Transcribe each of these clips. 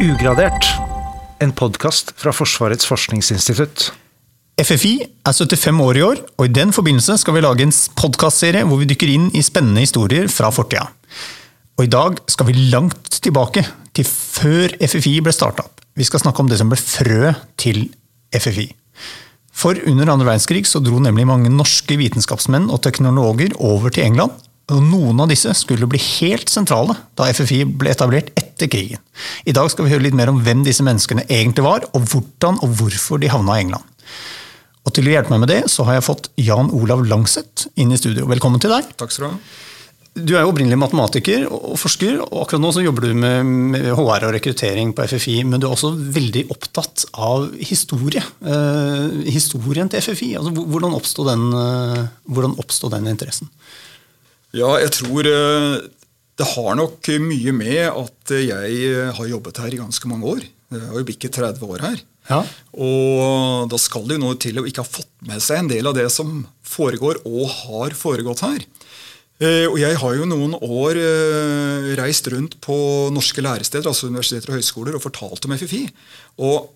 Ugradert, en podkast fra Forsvarets forskningsinstitutt. FFI er 75 år i år, og i den forbindelse skal vi lage en podkastserie hvor vi dykker inn i spennende historier fra fortida. Og i dag skal vi langt tilbake, til før FFI ble starta opp. Vi skal snakke om det som ble frø til FFI. For under andre verdenskrig så dro nemlig mange norske vitenskapsmenn og teknologer over til England. Og noen av disse skulle bli helt sentrale da FFI ble etablert etter krigen. I dag skal vi høre litt mer om hvem disse menneskene egentlig var, og hvordan og hvorfor de havna i England. Og til å hjelpe meg med det, så har jeg fått Jan Olav Langseth inn i studio. Velkommen til deg. Takk skal du ha. Du er jo opprinnelig matematiker og forsker, og akkurat nå så jobber du med HR og rekruttering på FFI, men du er også veldig opptatt av historie. Eh, historien til FFI. Altså, hvordan oppsto den, eh, den, interessen? Ja, jeg tror uh, det har nok mye med at jeg har jobbet her i ganske mange år. Jeg har jo bikket 30 år her. Ja. Og da skal det jo noe til å ikke ha fått med seg en del av det som foregår og har foregått her. Eh, og jeg har jo noen år eh, reist rundt på norske læresteder, altså universiteter og høyskoler, og fortalt om FFI. Og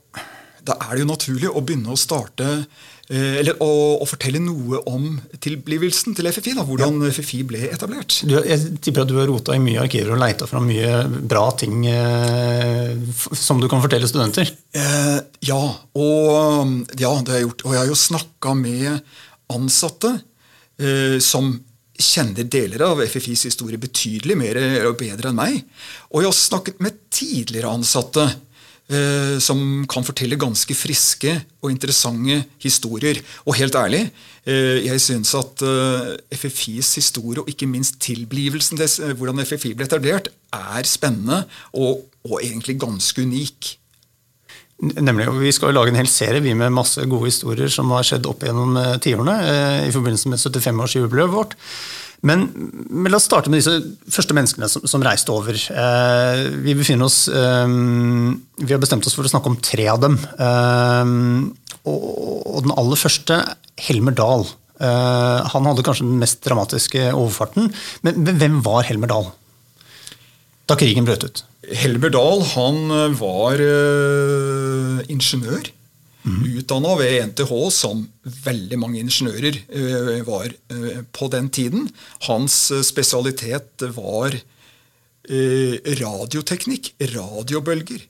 da er det jo naturlig å begynne å starte eh, eller å, å, fortelle noe om tilblivelsen til FFI. da, Hvordan ja. FFI ble etablert. Du, jeg tipper at du har rota i mye arkiver og leita fram mye bra ting eh, som du kan fortelle studenter? Eh, ja, og, ja, det har jeg gjort. Og jeg har jo snakka med ansatte eh, som kjenner deler av FFIs historie betydelig mer og bedre enn meg. Og jeg har snakket med tidligere ansatte eh, som kan fortelle ganske friske og interessante historier. Og helt ærlig, eh, jeg syns at eh, FFIs historie, og ikke minst tilblivelsen til eh, hvordan FFI ble etablert, er spennende og, og egentlig ganske unik. Nemlig, Vi skal jo lage en hel serie vi med masse gode historier som har skjedd opp gjennom eh, tiårene eh, i forbindelse med 75-årsjubileet vårt. Men, men, la oss starte med disse første menneskene som, som reiste over. Eh, vi befinner oss eh, Vi har bestemt oss for å snakke om tre av dem. Eh, og, og, den aller første, Helmer Dahl. Eh, han hadde kanskje den mest dramatiske overfarten. Men, men hvem var Helmer Dahl da krigen brøt ut? Helmer Dahl han eh, var uh, ingeniør. Mm. Utdanna ved NTH, som veldig mange ingeniører uh, var uh, på den tiden. Hans spesialitet var radioteknikk, radiobølger.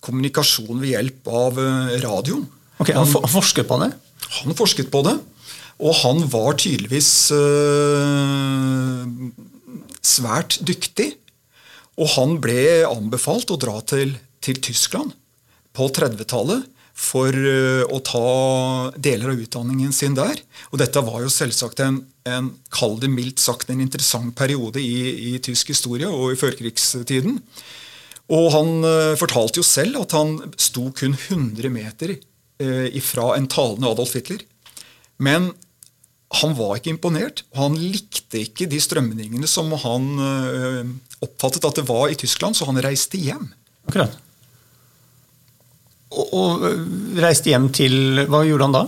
Kommunikasjon ved hjelp av radio. Ok, Han, han forsket på det? Han forsket på det. Og han var tydeligvis svært dyktig og han ble anbefalt å dra til, til Tyskland på 30-tallet for uh, å ta deler av utdanningen sin der. Og dette var jo selvsagt en, en kall det mildt sagt, en interessant periode i, i tysk historie og i førkrigstiden. Og han uh, fortalte jo selv at han sto kun 100 meter uh, ifra en talende Adolf Hitler. Men han var ikke imponert, og han likte ikke de strømningene som han oppfattet at det var i Tyskland, så han reiste hjem. Akkurat. Og, og reiste hjem til Hva gjorde han da?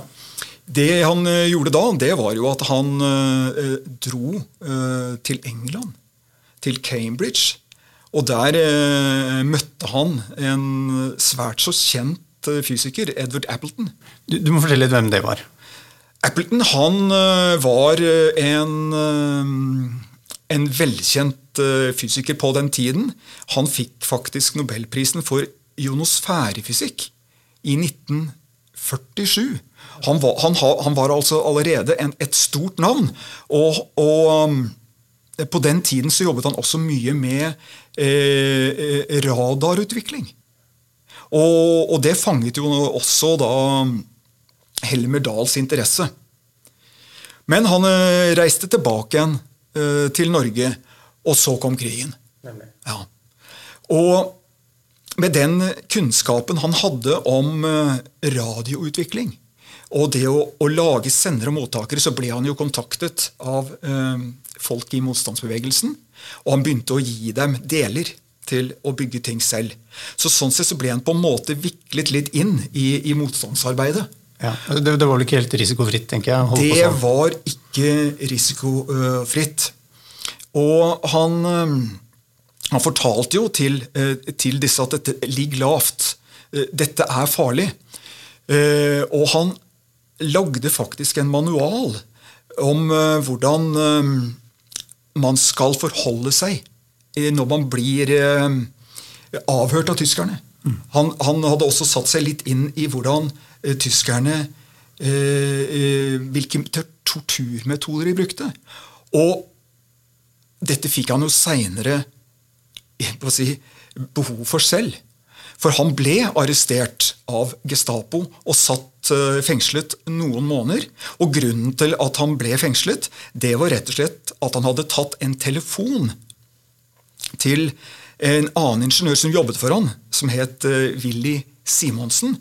Det han uh, gjorde da, det var jo at han eh, dro eh, til England. Til Cambridge. Og der møtte han en svært så kjent fysiker, Edward Appleton. Du, du, må fortelle litt hvem det var. Appleton han var en, en velkjent Eh, fysiker på den tiden. Han fikk faktisk nobelprisen for ionosfærefysikk i 1947. Han var, han, han var altså allerede en, et stort navn. Og, og, um, på den tiden så jobbet han også mye med eh, eh, radarutvikling. Og, og, det fanget jo også da Helmer Dahls interesse. Men han eh, reiste tilbake igjen eh, til Norge og så kom krigen. Ja. Og med den kunnskapen han hadde om eh, radioutvikling, og det å, å lage sendere og mottakere, så ble han jo kontaktet av eh, folk i motstandsbevegelsen. Og han begynte å gi dem deler til å bygge ting selv. Så Sånn sett så ble han på en måte viklet litt inn i, i motstandsarbeidet. Ja, det, det, var vel ikke helt risikofritt, tenker jeg? Det sånn. var ikke risikofritt. Og han, han fortalte jo til, eh, til disse at dette ligger lavt. Eh, dette er farlig. Eh, og han lagde faktisk en manual om hvordan man skal forholde seg når man blir avhørt av tyskerne. Mm. Han, han, hadde også satt seg litt inn i hvordan tyskerne Hvilke torturmetoder de brukte. Og dette fikk han jo seinere si, behov for selv. For han ble arrestert av Gestapo og satt uh, fengslet noen måneder. Og grunnen til at han ble fengslet, det var rett og slett at han hadde tatt en telefon til en annen ingeniør som jobbet for han, som het uh, Willy Simonsen,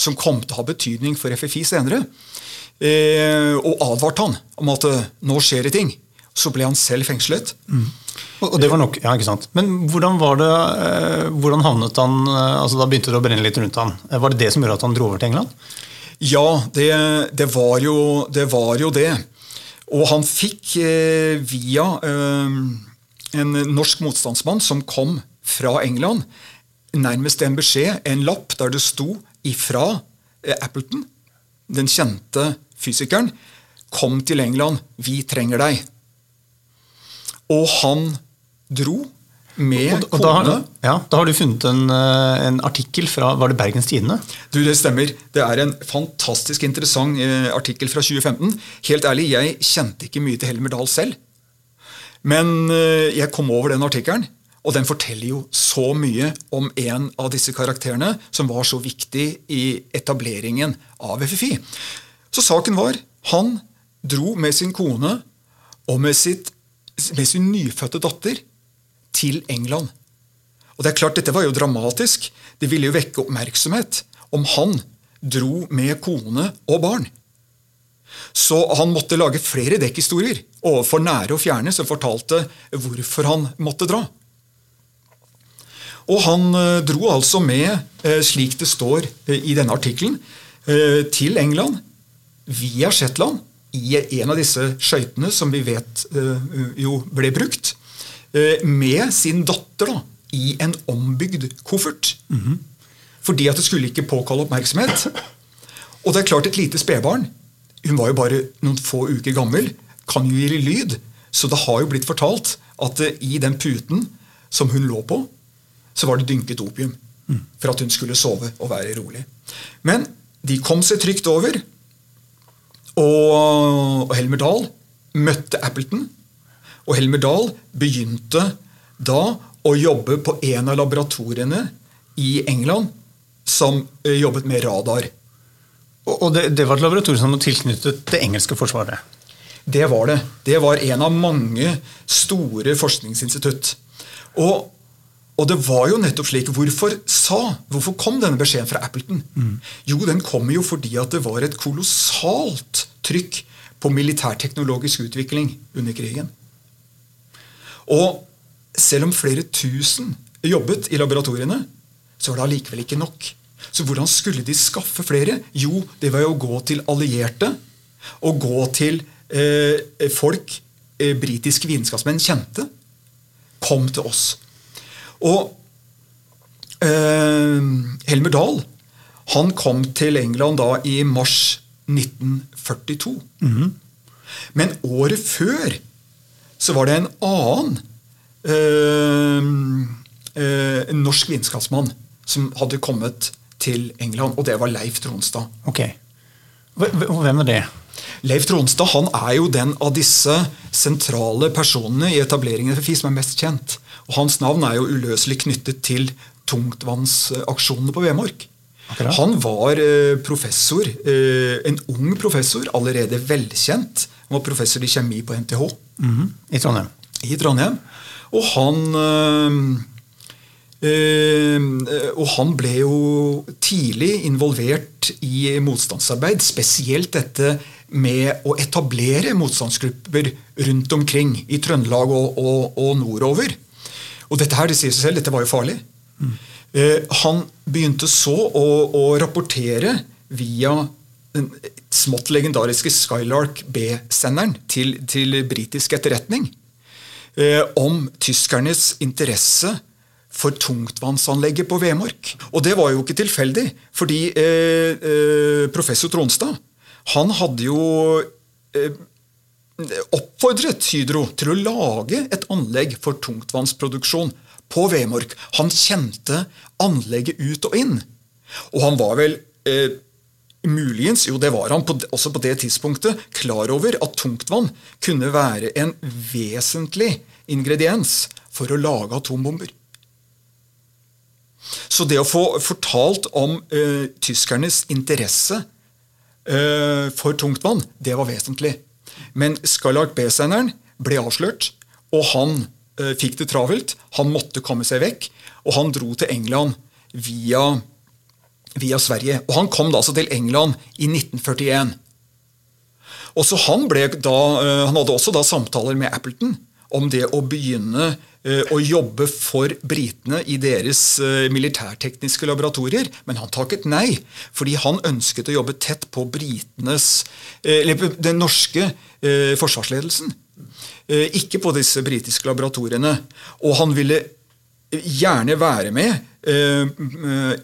som kom til å ha betydning for FFI senere, uh, og advarte han om at nå skjer det ting. Så ble han selv fengslet. Mm. Og det var nok, ja, ikke sant. Men hvordan var det, eh, hvordan havnet han eh, altså Da begynte det å brenne litt rundt han. Eh, var det det som gjorde at han dro over til England? Ja, det, det, var, jo, det var, jo, det Og han fikk via en norsk motstandsmann som kom fra England, nærmest en beskjed, en lapp der det sto ifra Appleton, den kjente fysikeren, kom til England, vi trenger deg. Og han dro med og, og, da. Ja, da har du funnet en, eh, en, artikkel fra Var det Bergens Tidende? Du, Det stemmer. Det er en fantastisk interessant eh, artikkel fra 2015. Helt ærlig, jeg kjente ikke mye til Helmer Dahl selv. Men eh, jeg kom over den artikkelen, og den forteller jo så mye om en av disse karakterene som var så viktig i etableringen av FFI. Så saken var han dro med sin kone og med, sitt, med sin nyfødte datter til England. Og det er klart, Dette var jo dramatisk. Det ville jo vekke oppmerksomhet om han dro med kone og barn. Så han måtte lage flere dekkhistorier overfor nære og fjerne som fortalte hvorfor han måtte dra. Og han eh, dro altså med, eh, slik det står eh, i denne artikkelen, til England via Shetland i en av disse skøytene som vi vet jo ble brukt. Eh, med sin datter da, i en ombygd koffert. Mm -hmm. Fordi at det skulle ikke påkalle oppmerksomhet. Og det er klart, et lite spedbarn Hun var jo bare noen få uker gammel. Kan jo gi lyd. Så det har jo blitt fortalt at eh, i den puten som hun lå på, så var det dynket opium. Mm. For at hun skulle sove og være rolig. Men de kom seg trygt over. Og Helmer Dahl møtte Appleton og Helmer Dahl begynte da å jobbe på en av laboratoriene i England som eh, jobbet med radar. Og det, det var et laboratorium som var tilknyttet det engelske forsvaret? Det var det. Det var en av mange store forskningsinstitutt. Og, og, det var jo nettopp slik. Hvorfor sa, hvorfor kom denne beskjeden fra Appleton? Mm. Jo, den kom jo fordi at det var et kolossalt trykk på militærteknologisk utvikling under krigen. Og selv om flere tusen jobbet i laboratoriene, så var det allikevel ikke nok. Så hvordan skulle de skaffe flere? Jo, det var jo å gå til allierte. Og gå til eh, folk eh, britiske vitenskapsmenn kjente. Kom til oss. Og eh, Helmer Dahl han kom til England da i mars 1942. Mm -hmm. Men året før så var det en annen eh, eh, norsk vitenskapsmann som hadde kommet til England, og det var Leif Tronstad. Ok. Hvem er det? Leif Tronstad han er jo den av disse sentrale personene i etableringen av FI som er mest kjent. Og Hans navn er jo uløselig knyttet til tungtvannsaksjonene på Vemork. Akkurat. Han var eh, professor, en ung professor, allerede velkjent. Han var professor i kjemi på NTH. Mm -hmm. I Trondheim. I Trondheim. Og han øh, og han ble jo tidlig involvert i motstandsarbeid. Spesielt dette med å etablere motstandsgrupper rundt omkring i Trøndelag og, og, og nordover. Og dette her, det sier seg selv, dette var jo farlig. Mm. Han begynte så å, å rapportere via den smått legendariske Skylark B-senderen til, til britisk etterretning. eh, om tyskernes interesse for tungtvannsanlegget på Vemork. Og det var jo ikke tilfeldig, fordi eh, eh, professor Tronstad han hadde jo eh, oppfordret Hydro til å lage et anlegg for tungtvannsproduksjon på Vemork. Han kjente anlegget ut og inn. Og han var vel eh, muligens, jo det var han på, også på det tidspunktet, klar over at tungtvann kunne være en vesentlig ingrediens for å lage atombomber. Så det å få fortalt om eh, tyskernes interesse eh, for tungtvann, det var vesentlig. Men Skylark B-senderen ble avslørt, og han eh, fikk det travelt. Han måtte komme seg vekk, og han dro til England via, via Sverige. Og han kom da altså til England i 1941. Også han, da, eh, han hadde også da samtaler med Appleton om det å begynne å jobbe for britene i deres eh, militærtekniske laboratorier, men han takket nei. Fordi han ønsket å jobbe tett på britenes, eh, eller den norske forsvarsledelsen. Ikke på disse britiske laboratoriene. Og han ville gjerne være med Eh,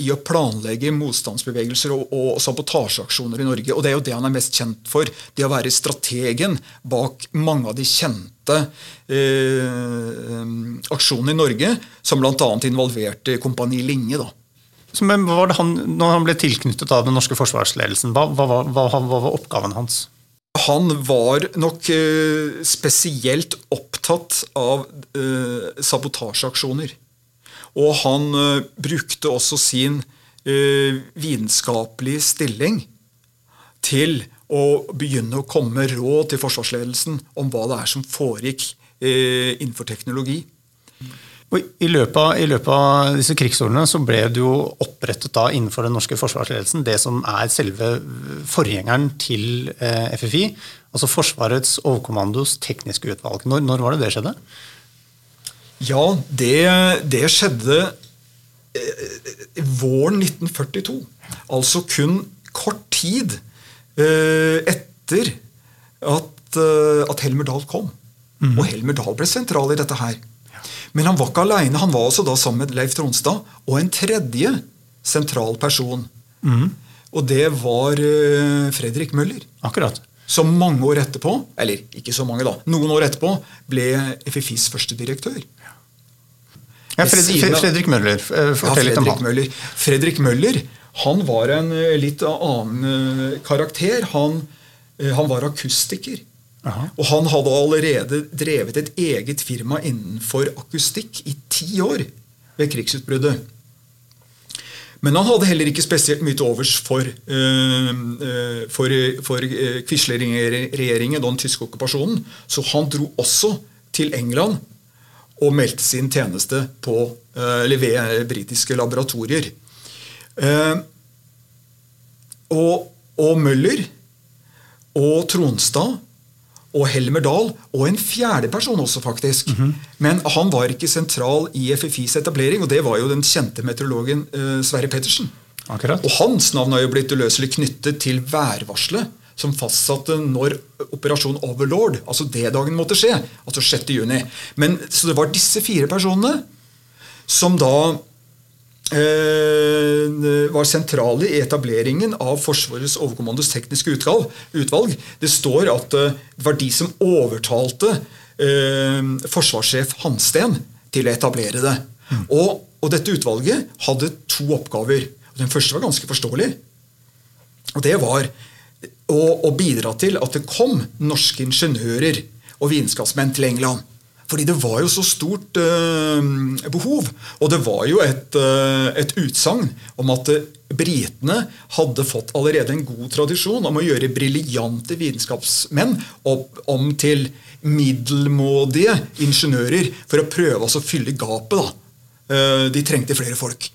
i å planlegge motstandsbevegelser og, og sabotasjeaksjoner i Norge. Og det er jo det han er mest kjent for. Det å være strategen bak mange av de kjente eh, aksjonene i Norge, som bl.a. involverte Kompani Linge. da. Men var det han, når han ble tilknyttet av den norske forsvarsledelsen, hva, hva, hva, hva var oppgaven hans? Han var nok eh, spesielt opptatt av eh, sabotasjeaksjoner. Og han eh, brukte også sin uh, vitenskapelige stilling til å begynne å komme med råd til forsvarsledelsen om hva det er som foregikk eh, innenfor teknologi. I løpet, av, I løpet, av, disse krigsårene så ble det jo opprettet da innenfor den norske forsvarsledelsen det som er selve forgjengeren til FFI, altså Forsvarets overkommandos tekniske utvalg. Når, når var det det skjedde? Ja, det, det skjedde eh, våren 1942. Altså kun kort tid eh, etter at, eh, at Helmer Dahl kom. Mm. Og Helmer Dahl ble sentral i dette her. Men han var ikke aleine. Han var også da sammen med Leif Tronstad og en tredje sentral person. Mm. Og det var uh, Fredrik Møller. Akkurat. Som mange år etterpå, eller ikke så mange da, noen år etterpå, ble FFIs første direktør. Ja, Fredrik, Fredrik Møller, eh, fortell ja, litt om han. Møller. Fredrik Møller han var en eh, litt annen eh, karakter. Han, han var akustiker. Aha. Og han hadde allerede drevet et eget firma innenfor akustikk i ti år ved krigsutbruddet. Men han hadde heller ikke spesielt mye til overs for, uh, for, for Quisling-regjeringen og den tyske okkupasjonen. Så han dro også til England og meldte sin tjeneste på, eh, ved britiske laboratorier. Eh, og, og Møller og Tronstad og Helmer Dahl, og en fjerde person også, faktisk. Mm -hmm. Men han var ikke sentral i FFIs etablering, og det var jo den kjente meteorologen uh, Sverre Pettersen. Akkurat. Og hans navn har jo blitt uløselig knyttet til værvarselet som fastsatte når operasjon Overlord, altså D-dagen, måtte skje. Altså 6. juni. Men, så det var disse fire personene som da var sentrale i etableringen av Forsvarets overkommandos tekniske utvalg. utvalg. Det står at eh, det var de som overtalte eh, forsvarssjef Hansten til å etablere det. Mm. Og, og, dette utvalget hadde to oppgaver. Den første var ganske forståelig. Og det var å, å bidra til at det kom norske ingeniører og vitenskapsmenn til England. Fordi det var jo så stort uh, behov. Og det var jo et, uh, et utsagn om at uh, britene hadde fått allerede en god tradisjon om å gjøre briljante vitenskapsmenn opp, om til middelmådige ingeniører for å prøve å fylle gapet. de trengte flere folk.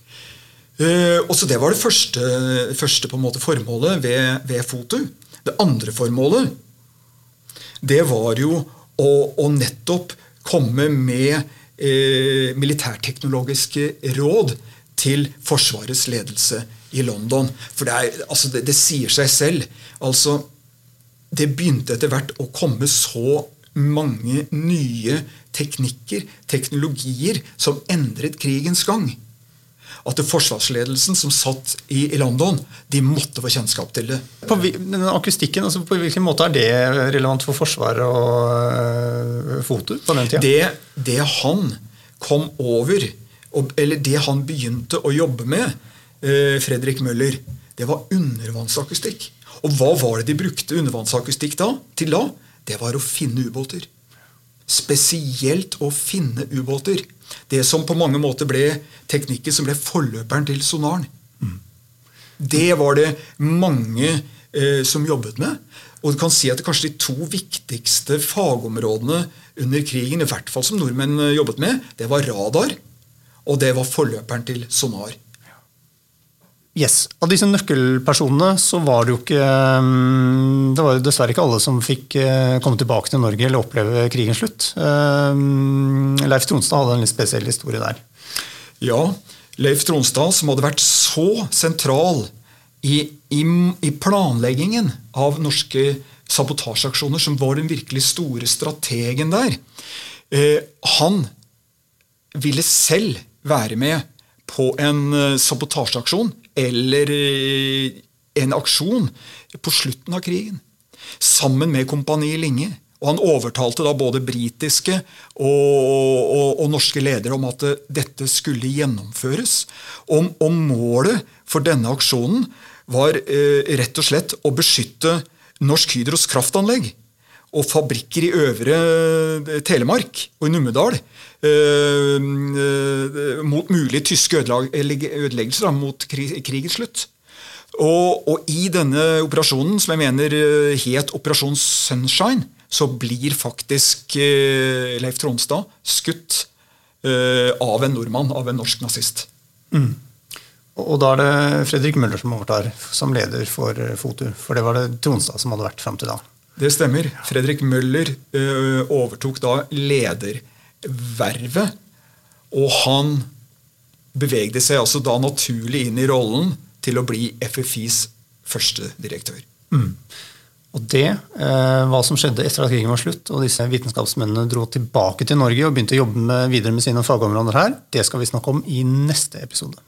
Uh, og så Det var det første, første på en måte formålet ved, ved FOTU. Det andre formålet det var jo å, å nettopp komme med eh, militærteknologiske råd til Forsvarets ledelse i London. For det, er, altså det, det sier seg selv. Altså, det begynte etter hvert å komme så mange nye teknikker, teknologier, som endret krigens gang. At det forsvarsledelsen som satt i, i London, de måtte få kjennskap til det. På den akustikken, altså på hvilken måte er det relevant for Forsvaret og øh, foto på den tida? Det, det han kom over, og, eller det han begynte å jobbe med, øh, Fredrik Møller, det var undervannsakustikk. Og hva var det de brukte undervannsakustikk da, til da? Det var å finne ubåter. Spesielt å finne ubåter. Det som på mange måter ble teknikken som ble forløperen til sonaren. Det var det mange eh, som jobbet med. Og du kan si at kanskje de to viktigste fagområdene under krigen, i hvert fall som nordmenn eh, jobbet med, det var radar, og det var forløperen til sonar. Yes. Av disse nøkkelpersonene så var det jo ikke mm, Det var dessverre ikke alle som fikk eh, komme tilbake til Norge eller oppleve krigens slutt. Eh, Leif Tronstad hadde en litt spesiell historie der. Ja, Leif Tronstad, som hadde vært så sentral i, i, i planleggingen av norske sabotasjeaksjoner, som var den virkelig store strategen der, eh, han ville selv være med på en eh, sabotasjeaksjon eller eh, en aksjon på slutten av krigen. Sammen med Kompani Linge. Og han overtalte da både britiske og, og, og norske ledere om at eh, dette skulle gjennomføres. Om, om målet for denne aksjonen var eh, rett og slett å beskytte Norsk Hydros kraftanlegg og fabrikker i Øvre eh, Telemark og i Numedal eh, eh, mot mulige tyske ødeleggelser da, mot krig, krigens slutt. Og, og i denne operasjonen, som jeg mener het Operasjon Sunshine, så blir faktisk eh, Leif Tronstad skutt av en nordmann, av en norsk nazist. Og og da er det Fredrik Møller som overtar som leder for FOTU. For det var det Tronstad som hadde vært fram til da. Det stemmer. Fredrik Møller ø, overtok da ledervervet. Og han bevegde seg altså da naturlig inn i rollen til å bli FFIs første direktør. Og det, eh, hva som skjedde etter at krigen var slutt, og disse vitenskapsmennene dro tilbake til Norge og begynte å jobbe med, videre med sine fagområder her, det skal vi snakke om i neste episode.